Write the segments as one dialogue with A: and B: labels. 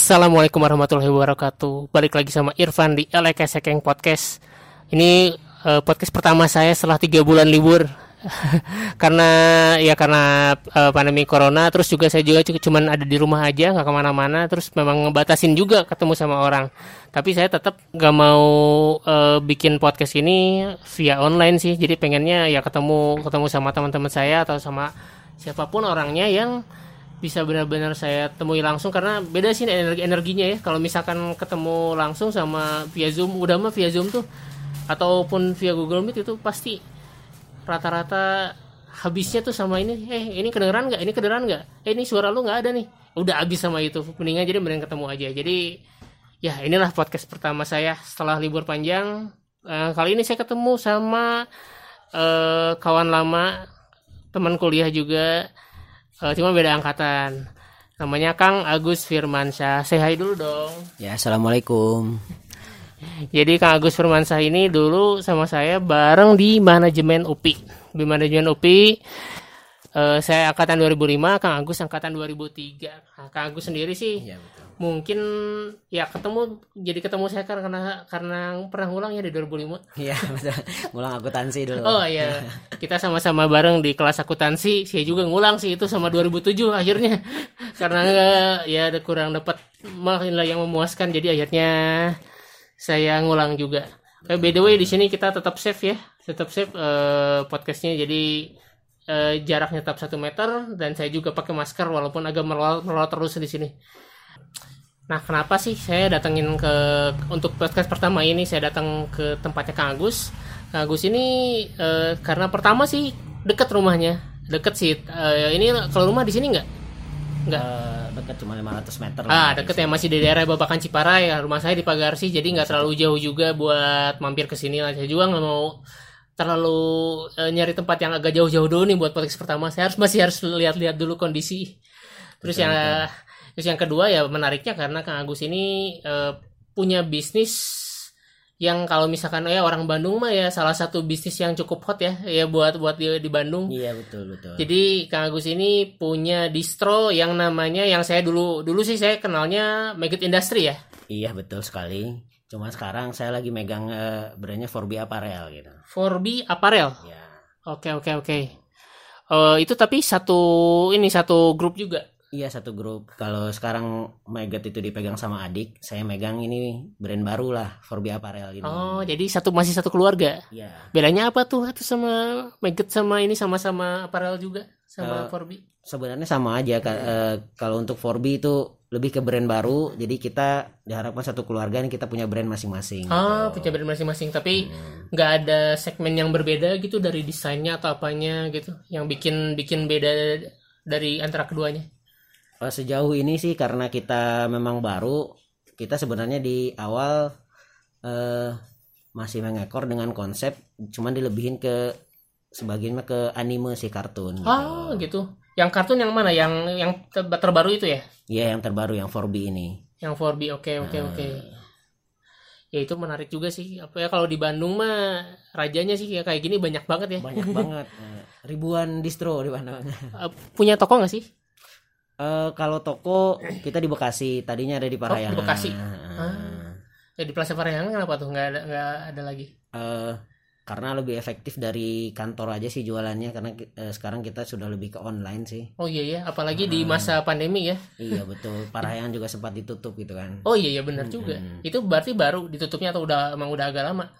A: Assalamualaikum warahmatullahi wabarakatuh. Balik lagi sama Irfan di LK Sekeng Podcast. Ini uh, podcast pertama saya setelah tiga bulan libur. karena ya karena uh, pandemi corona terus juga saya juga cuman ada di rumah aja nggak ke mana-mana terus memang ngebatasin juga ketemu sama orang tapi saya tetap nggak mau uh, bikin podcast ini via online sih jadi pengennya ya ketemu ketemu sama teman-teman saya atau sama siapa pun orangnya yang bisa benar-benar saya temui langsung karena beda sih energi energinya ya. Kalau misalkan ketemu langsung sama via zoom udah mah via zoom tuh ataupun via Google Meet itu pasti rata-rata habisnya tuh sama ini eh ini kedengeran nggak? Ini kedengeran nggak? Eh ini suara lu nggak ada nih. Udah habis sama itu mendingan jadi mending ketemu aja. Jadi ya inilah podcast pertama saya setelah libur panjang. Uh, kali ini saya ketemu sama uh, kawan lama teman kuliah juga uh, cuma beda angkatan. Namanya Kang Agus Firmansyah. Say hi dulu dong.
B: Ya assalamualaikum.
A: Jadi Kang Agus Firmansyah ini dulu sama saya bareng di manajemen UPI di manajemen UPI uh, saya angkatan 2005 Kang Agus angkatan 2003 nah, Kang Agus sendiri sih ya, betul. mungkin ya ketemu jadi ketemu saya karena karena pernah ngulang ya di 2005
B: iya betul. Ngulang akuntansi dulu.
A: Oh iya. Kita sama-sama bareng di kelas akuntansi. Saya juga ngulang sih itu sama 2007 akhirnya. Karena ya ada kurang dapat malah yang memuaskan. Jadi akhirnya saya ngulang juga. Eh, by the way di sini kita tetap safe ya. Tetap safe uh, podcastnya. Jadi uh, jaraknya tetap satu meter dan saya juga pakai masker walaupun agak melolot, melolot terus di sini Nah, kenapa sih saya datengin ke untuk podcast pertama ini saya datang ke tempatnya Kang Agus. Kang Agus ini e, karena pertama sih deket rumahnya, deket sih. E, ini kalau rumah di sini nggak?
B: Nggak. Uh, deket cuma 500 meter.
A: Ah, deket ya masih di daerah Babakan Ciparai. Rumah saya di Pagarsi, jadi nggak terlalu jauh juga buat mampir ke sini lah. Saya juga nggak mau terlalu e, nyari tempat yang agak jauh-jauh dulu nih buat podcast pertama. Saya harus masih harus lihat-lihat dulu kondisi. Terus betul, yang betul Terus yang kedua ya menariknya karena Kang Agus ini uh, punya bisnis yang kalau misalkan ya orang Bandung mah ya salah satu bisnis yang cukup hot ya ya buat buat di, di Bandung.
B: Iya betul betul.
A: Jadi Kang Agus ini punya distro yang namanya yang saya dulu dulu sih saya kenalnya Maggot Industry ya.
B: Iya betul sekali. Cuma sekarang saya lagi megang uh, brandnya 4B Apparel gitu.
A: 4B Apparel. Ya. Oke oke oke. Uh, itu tapi satu ini satu grup juga.
B: Iya satu grup. Kalau sekarang Megat itu dipegang sama adik, saya megang ini brand baru lah, Forbi Apparel gitu.
A: Oh, jadi satu masih satu keluarga.
B: Iya.
A: Bedanya apa tuh itu sama Megat sama ini sama-sama apparel juga sama uh, Forbi?
B: Sebenarnya sama aja. Uh, kalau untuk Forbi itu lebih ke brand baru, jadi kita diharapkan satu keluarga ini kita punya brand masing-masing.
A: Ah, gitu. punya brand masing-masing, tapi hmm. nggak hmm. ada segmen yang berbeda gitu dari desainnya atau apanya gitu, yang bikin bikin beda dari antara keduanya.
B: Eh, sejauh ini sih karena kita memang baru kita sebenarnya di awal uh, masih mengekor dengan konsep cuman dilebihin ke sebagian ke anime sih kartun
A: gitu. oh gitu yang kartun yang mana yang yang terbaru itu ya
B: iya yang terbaru yang 4B ini
A: yang 4B oke okay, oke okay, uh, oke okay. ya itu menarik juga sih apa ya kalau di Bandung mah rajanya sih ya kayak gini banyak banget ya
B: banyak banget ribuan distro di Bandung
A: uh, punya toko nggak sih
B: Uh, kalau toko kita di Bekasi, tadinya ada di Parahyangan.
A: Oh, di Bekasi. Ah. Ya di Plaza Parahyangan kenapa tuh nggak ada nggak ada lagi?
B: Uh, karena lebih efektif dari kantor aja sih jualannya karena uh, sekarang kita sudah lebih ke online sih.
A: Oh iya ya, apalagi uh, di masa pandemi ya.
B: Iya betul. Parahyangan juga sempat ditutup gitu kan.
A: Oh iya ya benar hmm, juga. Itu berarti baru ditutupnya atau udah emang udah agak lama?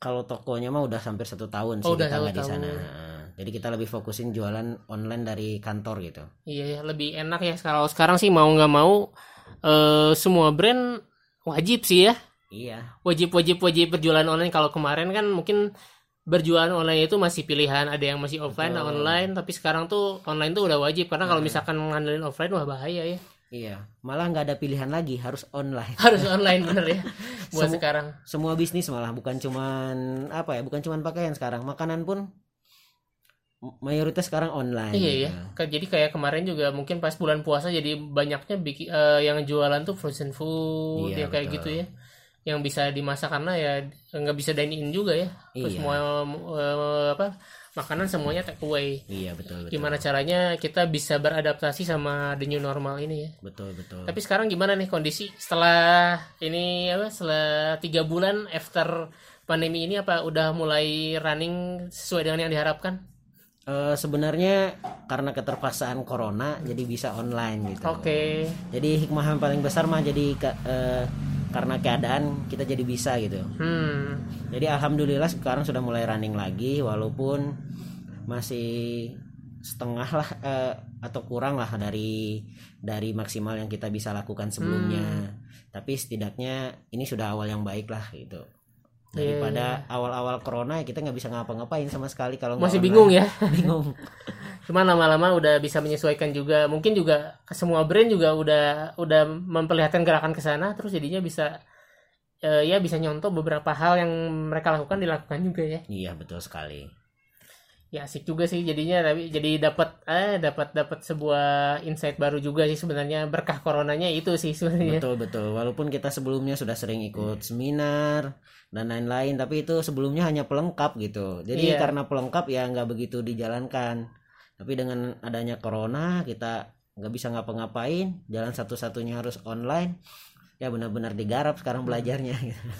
B: Kalau tokonya mah udah hampir satu tahun sih oh, kita nggak di sana jadi kita lebih fokusin jualan online dari kantor gitu
A: iya ya lebih enak ya kalau sekarang sih mau nggak mau uh, semua brand wajib sih ya
B: iya
A: wajib wajib wajib berjualan online kalau kemarin kan mungkin berjualan online itu masih pilihan ada yang masih offline Betul. online tapi sekarang tuh online tuh udah wajib karena kalau nah. misalkan ngandelin offline wah bahaya ya
B: Iya, malah nggak ada pilihan lagi, harus online.
A: Harus online bener ya. Buat Semu sekarang.
B: Semua bisnis malah bukan cuman apa ya, bukan cuman pakaian sekarang, makanan pun mayoritas sekarang online.
A: Iya ya. Jadi kayak kemarin juga mungkin pas bulan puasa jadi banyaknya bikin uh, yang jualan tuh frozen food iya, ya kayak betul. gitu ya. Yang bisa dimasak karena ya nggak bisa dine in juga ya. Terus
B: Iya.
A: semua eh, apa makanan semuanya take away.
B: Iya betul betul.
A: Gimana caranya kita bisa beradaptasi sama the new normal ini ya.
B: Betul betul.
A: Tapi sekarang gimana nih kondisi setelah ini apa setelah tiga bulan after pandemi ini apa udah mulai running sesuai dengan yang diharapkan?
B: Eh, sebenarnya karena keterpaksaan corona jadi bisa online gitu.
A: Oke.
B: Jadi hikmah yang paling besar mah jadi ke- eh, karena keadaan kita jadi bisa gitu.
A: Hmm.
B: Jadi alhamdulillah sekarang sudah mulai running lagi walaupun masih setengah lah eh, atau kurang lah dari dari maksimal yang kita bisa lakukan sebelumnya. Tapi setidaknya ini sudah awal yang baik lah gitu. Daripada awal-awal corona ya kita nggak bisa ngapa-ngapain sama sekali kalau
A: masih
B: online.
A: bingung ya.
B: Bingung
A: cuman lama-lama udah bisa menyesuaikan juga. Mungkin juga semua brand juga udah udah memperlihatkan gerakan ke sana terus jadinya bisa eh, ya bisa nyontoh beberapa hal yang mereka lakukan dilakukan juga ya.
B: Iya betul sekali.
A: Ya asik juga sih jadinya tapi jadi dapat eh dapat dapat sebuah insight baru juga sih sebenarnya. Berkah coronanya itu sih sebenarnya.
B: Betul betul. Walaupun kita sebelumnya sudah sering ikut seminar dan lain-lain tapi itu sebelumnya hanya pelengkap gitu. Jadi
A: Iya.
B: karena pelengkap ya nggak begitu dijalankan tapi dengan adanya corona kita nggak bisa ngapa-ngapain jalan satu-satunya harus online ya benar-benar digarap sekarang belajarnya.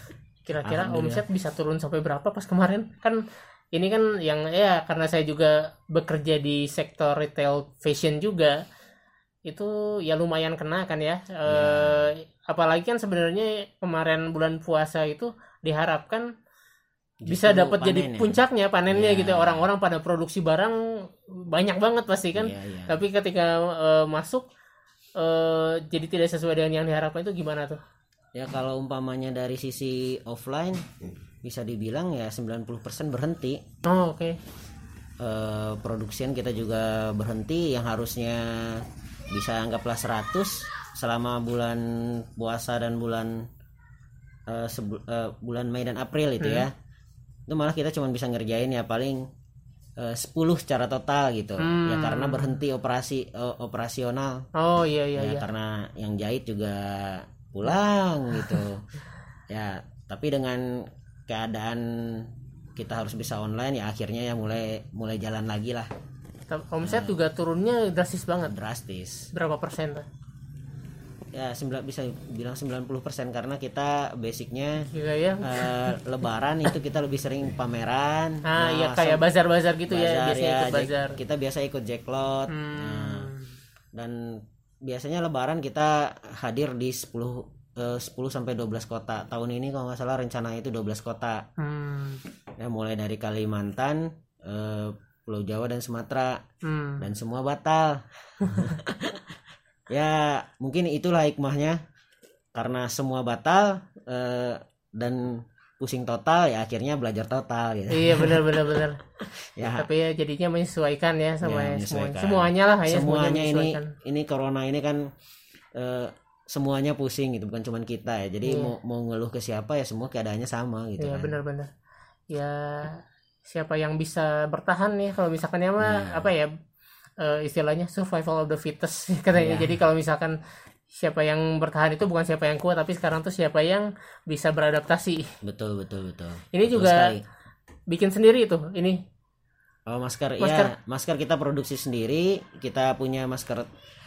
A: Kira-kira omset bisa turun sampai berapa pas kemarin? Kan ini kan yang ya karena saya juga bekerja di sektor retail fashion juga itu ya lumayan kena kan ya. Eh, apalagi kan sebenarnya kemarin bulan puasa itu diharapkan bisa
B: Justru
A: dapat jadi
B: ya.
A: puncaknya panennya
B: Iya.
A: gitu orang-orang pada produksi barang banyak banget pasti kan
B: Iya, iya.
A: tapi ketika eh, masuk eh, jadi tidak sesuai dengan yang diharapkan itu gimana tuh
B: ya kalau umpamanya dari sisi offline bisa dibilang ya 90% berhenti
A: oh oke
B: eh, produksian kita juga berhenti yang harusnya bisa anggaplah 100 selama bulan puasa dan bulan sebu- eh, bulan Mei dan April itu ya itu malah kita cuma bisa ngerjain ya paling eh, 10 secara total gitu. Ya karena berhenti operasi eh, operasional.
A: Oh iya iya
B: ya
A: iya.
B: karena yang jahit juga pulang gitu. Ya tapi dengan keadaan kita harus bisa online ya akhirnya ya mulai mulai jalan lagi lah.
A: Omset juga turunnya drastis banget.
B: Drastis.
A: Berapa persen tuh
B: ya sembilan bisa bilang 90% karena kita basicnya
A: juga ya
B: eh, lebaran itu kita lebih sering pameran.
A: Ah
B: Nah,
A: iya kayak bazar-bazar gitu ya
B: bazar
A: biasanya
B: ya,
A: ikut bazar.
B: kita biasa ikut jacklot
A: Hmm.
B: Nah, dan biasanya lebaran kita hadir di 10 eh, 10 sampai 12 kota. Tahun ini kalau nggak salah rencana itu 12 kota.
A: Hmm.
B: ya mulai dari Kalimantan eh, Pulau Jawa dan Sumatera.
A: Hmm.
B: dan semua batal ya mungkin itulah hikmahnya karena semua batal eh, dan pusing total ya akhirnya belajar total gitu
A: iya benar benar benar
B: ya
A: tapi ya jadinya menyesuaikan ya sama
B: Ya,
A: ya, semuanya
B: menyesuaikan.
A: semuanya lah ya
B: semuanya ini
A: menyesuaikan.
B: ini corona ini kan eh, semuanya pusing gitu bukan cuman kita ya jadi
A: Iya.
B: mau mau ngeluh ke siapa ya semua keadaannya sama gitu
A: Iya
B: kan
A: benar-benar. Ya siapa yang bisa bertahan nih kalau misalkan ya mah
B: Iya.
A: apa ya eh, istilahnya survival of the fittest katanya.
B: Iya.
A: Jadi kalau misalkan siapa yang bertahan itu bukan siapa yang kuat tapi sekarang tuh siapa yang bisa beradaptasi.
B: betul betul betul
A: Ini
B: Betul
A: juga
B: sekali.
A: bikin sendiri itu. Ini
B: oh masker,
A: Masker.
B: ya masker kita produksi sendiri kita punya masker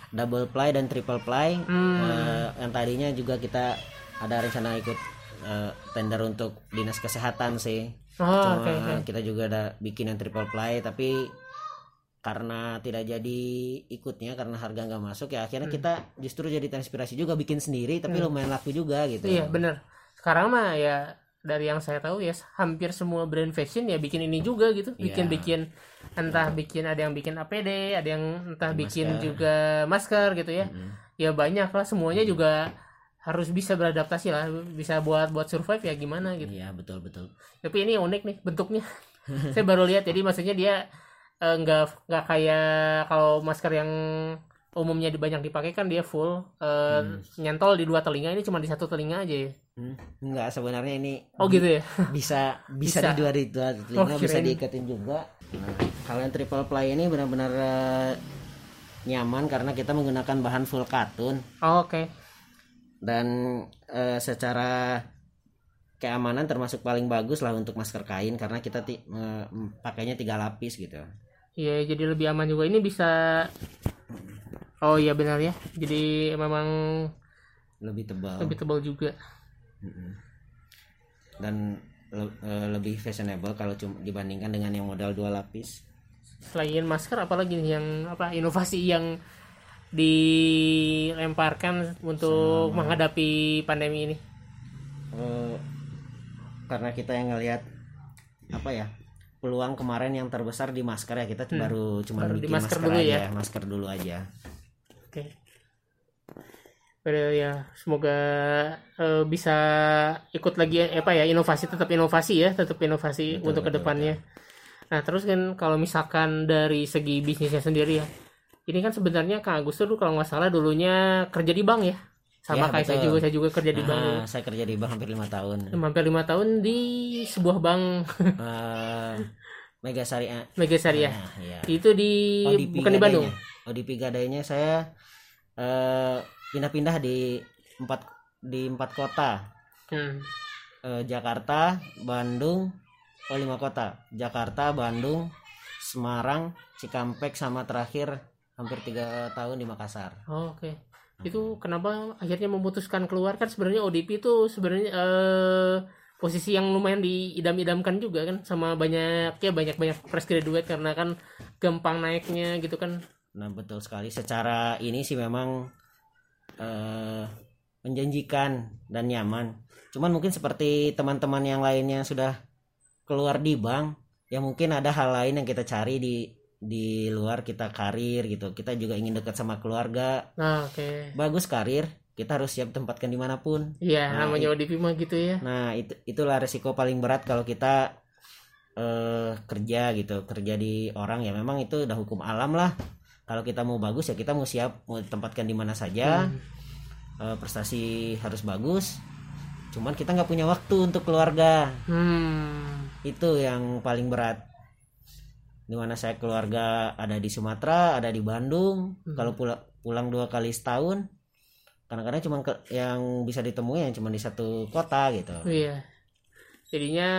B: double ply dan triple ply
A: Hmm.
B: Eh, yang tadinya juga kita ada rencana ikut eh, tender untuk dinas kesehatan sih
A: oh
B: Cuma
A: oke oke.
B: kita juga ada bikin yang triple ply tapi karena tidak jadi ikutnya karena harga nggak masuk ya akhirnya
A: Hmm.
B: kita justru jadi terinspirasi juga bikin sendiri tapi lumayan laku juga gitu
A: Iya benar. Sekarang mah ya dari yang saya tahu ya hampir semua brand fashion ya bikin ini juga gitu.
B: Iya.
A: Bikin-bikin entah bikin ada yang bikin APD, ada yang entah bikin
B: Masker.
A: juga masker gitu ya.
B: Mm.
A: Ya banyak lah semuanya juga harus bisa beradaptasi lah, bisa buat buat survive ya gimana gitu.
B: iya betul betul
A: Tapi ini unik nih bentuknya. saya baru lihat jadi maksudnya dia eh, nggak nggak kayak kalau masker yang umumnya banyak dipakai kan dia full eh, nyantol di dua telinga ini cuma di satu telinga aja ya.
B: Hmm, nggak sebenarnya ini
A: Oh gitu ya.
B: bisa bisa,
A: Bisa.
B: di dua di dua telinga
A: Oh,
B: bisa
A: kirain.
B: diiketin juga nah, kalau yang triple ply ini benar-benar eh, nyaman karena kita menggunakan bahan full katun
A: Oh, Oke.
B: dan eh, secara keamanan termasuk paling bagus lah untuk masker kain karena kita ti- eh, pakainya tiga lapis gitu
A: Iya, jadi lebih aman juga. Ini bisa Oh iya benar ya. Jadi memang
B: lebih tebal
A: lebih tebal juga.
B: Dan le- eh, lebih fashionable kalau cuma dibandingkan dengan yang modal dua lapis
A: Selain masker apalagi yang apa inovasi yang dilemparkan untuk menghadapi pandemi ini?
B: Eh, karena kita yang ngelihat apa ya peluang kemarin yang terbesar di masker ya kita baru cuma
A: Hmm. Baru di
B: bikin
A: masker
B: masker,
A: dulu
B: aja
A: ya.
B: masker dulu aja
A: Oke. Pada ya semoga eh, bisa ikut lagi eh, apa ya inovasi tetap inovasi ya tetap inovasi
B: Betul,
A: untuk
B: betul,
A: ke depannya. Nah terus kan kalau misalkan dari segi bisnisnya sendiri ya, ini kan sebenarnya Kang Agus tuh kalau nggak salah dulunya kerja di bank ya, sama
B: Ya,
A: kayak saya juga saya juga kerja di bank.
B: Saya kerja di bank hampir lima tahun
A: Hampir lima tahun di sebuah bank
B: Eh, Mega Syariah
A: Mega Syariah.
B: Nah, ya.
A: Itu di
B: ODP
A: bukan di Bandung.
B: gadainya. ODP gadainya saya eh, pindah-pindah di empat di empat kota
A: Hmm.
B: Eh, Jakarta, Bandung, oh lima kota, Jakarta, Bandung, Semarang, Cikampek, sama terakhir hampir tiga tahun di Makassar.
A: Oh, Oke. Itu kenapa akhirnya memutuskan keluar kan sebenarnya ODP itu sebenarnya eh, posisi yang lumayan diidam-idamkan juga kan sama banyak ya banyak-banyak fresh graduate karena kan gampang naiknya gitu kan.
B: Nah betul sekali. Secara ini sih memang eh, menjanjikan dan nyaman. Cuman mungkin seperti teman-teman yang lainnya sudah keluar di bank, ya mungkin ada hal lain yang kita cari di di luar kita karir gitu. Kita juga ingin dekat sama keluarga.
A: Nah, oke.
B: Bagus karir, kita harus siap tempatkan di mana pun.
A: Iya,
B: Nah,
A: namanya ODP mah gitu ya.
B: Nah, itu itulah resiko paling berat kalau kita eh kerja gitu, kerja di orang ya memang itu udah hukum alam lah. Kalau kita mau bagus ya kita mau siap mau ditempatkan di mana saja.
A: Hmm.
B: Eh, prestasi harus bagus. Cuman kita nggak punya waktu untuk keluarga.
A: Hmm.
B: Itu yang paling berat. Di mana saya keluarga ada di Sumatera, ada di Bandung.
A: Hmm.
B: Kalau pulang pulang dua kali setahun, kadang-kadang cuma ke- yang bisa ditemui yang cuma di satu kota gitu.
A: Iya. Jadinya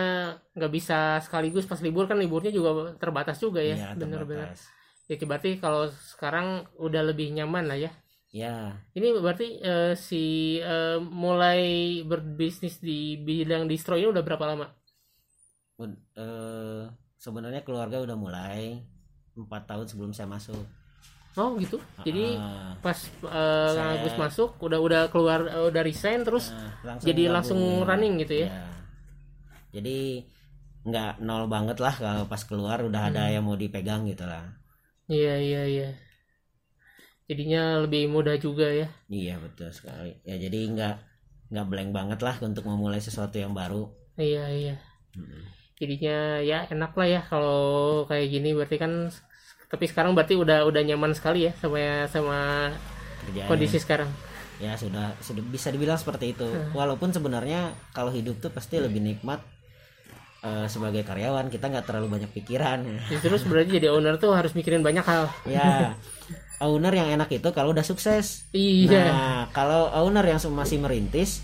A: nggak bisa sekaligus pas libur kan liburnya juga terbatas juga ya.
B: Iya,
A: Bener-bener.
B: terbatas.
A: Ya berarti kalau sekarang udah lebih nyaman lah ya.
B: Ya,
A: Ini berarti eh, si eh, mulai berbisnis di bidang distro ini udah berapa lama?
B: eh, sebenarnya keluarga udah mulai empat tahun sebelum saya masuk.
A: Oh gitu. Jadi
B: Ah,
A: pas Kang
B: Saya-
A: Agus masuk udah udah keluar eh, udah resign terus
B: nah, langsung
A: jadi
B: gabung.
A: langsung running gitu ya?
B: Ya. Jadi nggak nol banget lah kalau pas keluar udah ada
A: Hmm.
B: yang mau dipegang gitu lah.
A: Iya iya iya. Jadinya lebih mudah juga ya.
B: Iya betul sekali. Ya jadi nggak nggak blank banget lah untuk memulai sesuatu yang baru.
A: Iya iya.
B: Mm.
A: Jadinya ya enak lah ya kalau kayak gini berarti kan tapi sekarang berarti udah udah nyaman sekali ya sama sama
B: Kerjaannya.
A: kondisi sekarang.
B: Ya sudah sudah bisa dibilang seperti itu.
A: Hmm.
B: Walaupun sebenarnya kalau hidup tuh pasti lebih nikmat eh, sebagai karyawan kita nggak terlalu banyak pikiran.
A: Justru sebenarnya jadi owner tuh harus mikirin banyak hal.
B: ya owner yang enak itu kalau udah sukses.
A: Iya.
B: Nah kalau owner yang masih merintis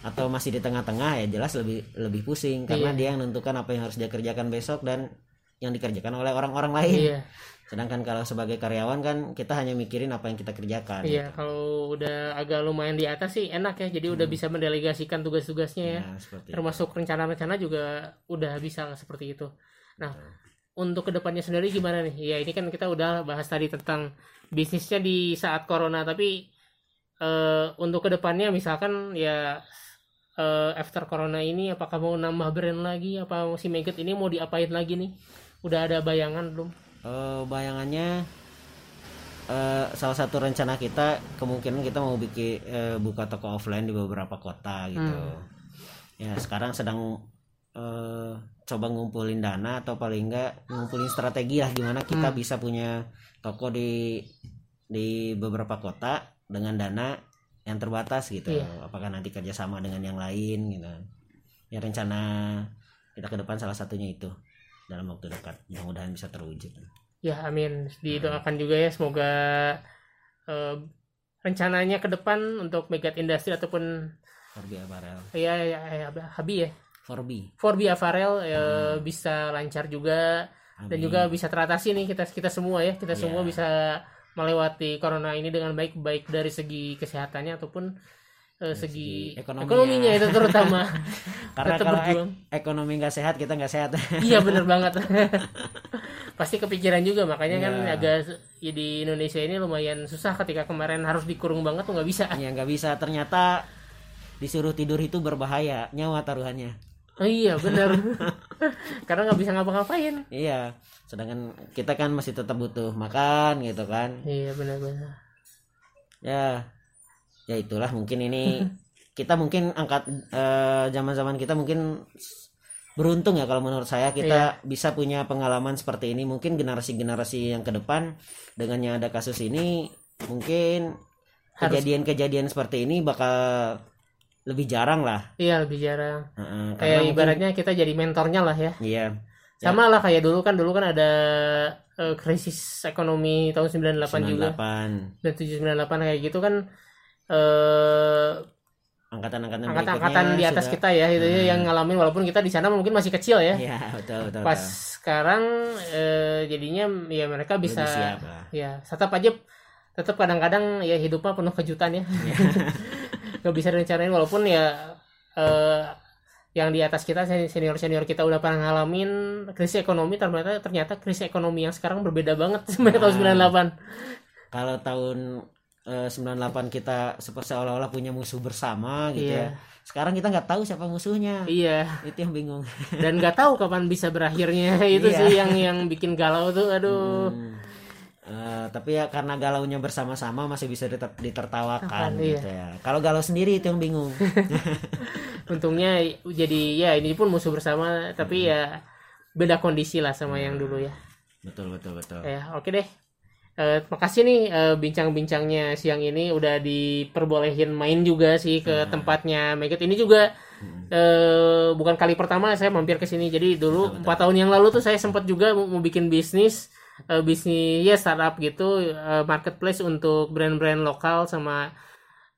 B: atau masih di tengah-tengah ya jelas lebih lebih pusing karena
A: Iya.
B: dia yang menentukan apa yang harus dia kerjakan besok dan yang dikerjakan oleh orang-orang lain.
A: Iya.
B: Sedangkan kalau sebagai karyawan kan kita hanya mikirin apa yang kita kerjakan.
A: Iya, kalau udah agak lumayan di atas sih enak ya. Jadi udah bisa mendelegasikan tugas-tugasnya ya.
B: Seperti itu.
A: Termasuk rencana-rencana juga udah bisa seperti itu. Nah, untuk ke depannya sendiri gimana nih? Ya ini kan kita udah bahas tadi tentang bisnisnya di saat corona, tapi eh, untuk ke depannya misalkan ya eh, after corona ini apakah mau nambah brand lagi? Apa si Megat ini mau diapain lagi nih? Udah ada bayangan belum?
B: Eh, bayangannya eh, salah satu rencana kita kemungkinan kita mau bikin eh, buka toko offline di beberapa kota gitu.
A: Hmm.
B: Ya sekarang sedang eh, coba ngumpulin dana atau paling enggak ngumpulin strategi lah gimana kita
A: Hmm.
B: bisa punya toko di di beberapa kota dengan dana yang terbatas gitu.
A: Iya.
B: Apakah nanti kerjasama dengan yang lain gitu. Ya rencana kita ke depan salah satunya itu dalam waktu dekat mudah-mudahan bisa terwujud.
A: Ya amin didoakan juga ya semoga eh, rencananya ke depan untuk Megat Industri ataupun
B: Forbi Apparel
A: Iya, iya, iya, Habi ya.
B: Forbi
A: Forbi Apparel eh, bisa lancar juga dan
B: Amin.
A: juga bisa teratasi nih kita kita semua ya. Kita
B: Iya.
A: semua bisa melewati corona ini dengan baik baik dari segi kesehatannya ataupun eh, segi
B: segi ekonominya.
A: ekonominya itu terutama.
B: karena
A: Tetap
B: kalau
A: berjuang.
B: ek- ekonomi nggak sehat kita nggak sehat
A: iya bener banget. Pasti kepikiran juga makanya kan
B: Iya.
A: agak ya di Indonesia ini lumayan susah ketika kemarin harus dikurung banget tuh nggak bisa.
B: ya nggak bisa ternyata disuruh tidur itu berbahaya nyawa taruhannya
A: Oh iya bener. Karena nggak bisa ngapa-ngapain.
B: iya sedangkan kita kan masih tetap butuh makan gitu kan
A: Iya benar-benar.
B: ya ya itulah mungkin ini kita mungkin angkat eh, zaman-zaman kita mungkin beruntung ya kalau menurut saya kita bisa punya pengalaman seperti ini mungkin generasi-generasi yang ke depan dengannya ada kasus ini mungkin kejadian-kejadian seperti ini bakal lebih jarang lah
A: Iya lebih jarang.
B: Heeh, karena
A: Kayak
B: mungkin-
A: ibaratnya kita jadi mentornya lah ya.
B: iya
A: Sama lah kayak dulu kan dulu kan ada eh, krisis ekonomi tahun 98 juga
B: 98
A: dan 798 kayak gitu kan eh
B: angkatan-angkatan
A: angkatan-angkatan di atas
B: sudah-
A: kita ya itu ya yang ngalamin walaupun kita di sana mungkin masih kecil ya.
B: iya betul betul,
A: Pas
B: betul.
A: sekarang eh, jadinya ya mereka bisa
B: Lebih siap lah.
A: ya tetap aja tetap kadang-kadang ya hidupnya penuh kejutan ya
B: Iya.
A: nggak bisa direncanain walaupun ya eh, yang di atas kita senior senior kita udah pernah ngalamin krisis ekonomi ternyata ternyata krisis ekonomi yang sekarang berbeda banget sama tahun 98
B: kalau tahun eh, 98 kita seperti seolah-olah punya musuh bersama gitu
A: Iya.
B: ya. Sekarang kita nggak tahu siapa musuhnya.
A: iya
B: Itu yang bingung.
A: dan nggak tahu kapan bisa berakhirnya itu
B: Iya.
A: sih yang yang bikin galau tuh aduh
B: Hmm. Eh, tapi ya karena galaunya bersama-sama masih bisa diter- ditertawakan
A: Akan,
B: gitu ya. Kalau galau sendiri itu yang bingung.
A: untungnya jadi ya ini pun musuh bersama tapi ya beda kondisi lah sama yang dulu ya.
B: Betul betul betul.
A: ya oke deh. Eh, makasih nih eh, bincang-bincangnya siang ini. Udah diperbolehin main juga sih ke tempatnya Megat. Ini juga eh, bukan kali pertama saya mampir ke sini. Jadi dulu empat tahun yang lalu tuh saya sempat juga mau, mau bikin bisnis eh, bisnis ya startup gitu eh, marketplace untuk brand-brand lokal sama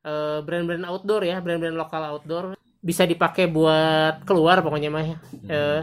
A: eh, brand-brand outdoor ya brand-brand lokal outdoor. Bisa dipakai buat keluar pokoknya mah ya. Eh,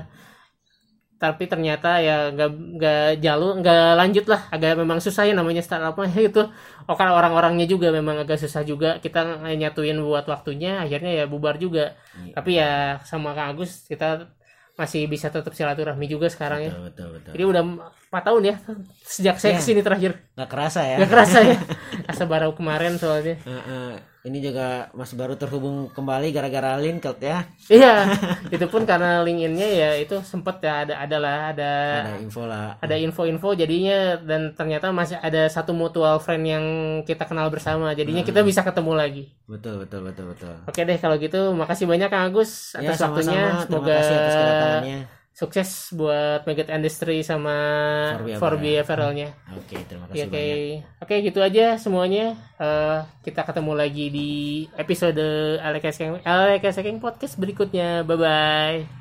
A: tapi ternyata ya nggak nggak jalur nggak lanjut lah. Agak memang susah ya namanya startup mah itu oh karena orang-orangnya juga memang agak susah juga. Kita nyatuin buat waktunya akhirnya ya bubar juga.
B: Iya.
A: tapi ya sama Kang Agus kita masih bisa tetap silaturahmi juga sekarang ya.
B: Betul betul betul.
A: jadi udah empat tahun ya sejak saya
B: Iya.
A: ke sini terakhir
B: Nggak kerasa ya.
A: nggak kerasa ya asa baru kemarin soalnya
B: Eh, eh, ini juga masih baru terhubung kembali gara-gara Linked ya.
A: iya itu pun karena LinkedIn-nya ya itu sempet ya ada adalah ada
B: Ada info lah.
A: ada info-info jadinya dan ternyata masih ada satu mutual friend yang kita kenal bersama jadinya kita bisa ketemu lagi
B: Betul betul betul betul.
A: oke deh kalau gitu makasih banyak Kang Agus
B: Ya
A: atas
B: sama-sama.
A: waktunya
B: Terima
A: semoga
B: kasih atas kedatangannya.
A: Sukses buat Megat Industry sama
B: Forbi
A: Forbi Apparel-nya
B: Oke terima kasih
A: oke,
B: banyak.
A: oke gitu aja semuanya. Eh, kita ketemu lagi di episode Alekes Podcast berikutnya. Bye bye.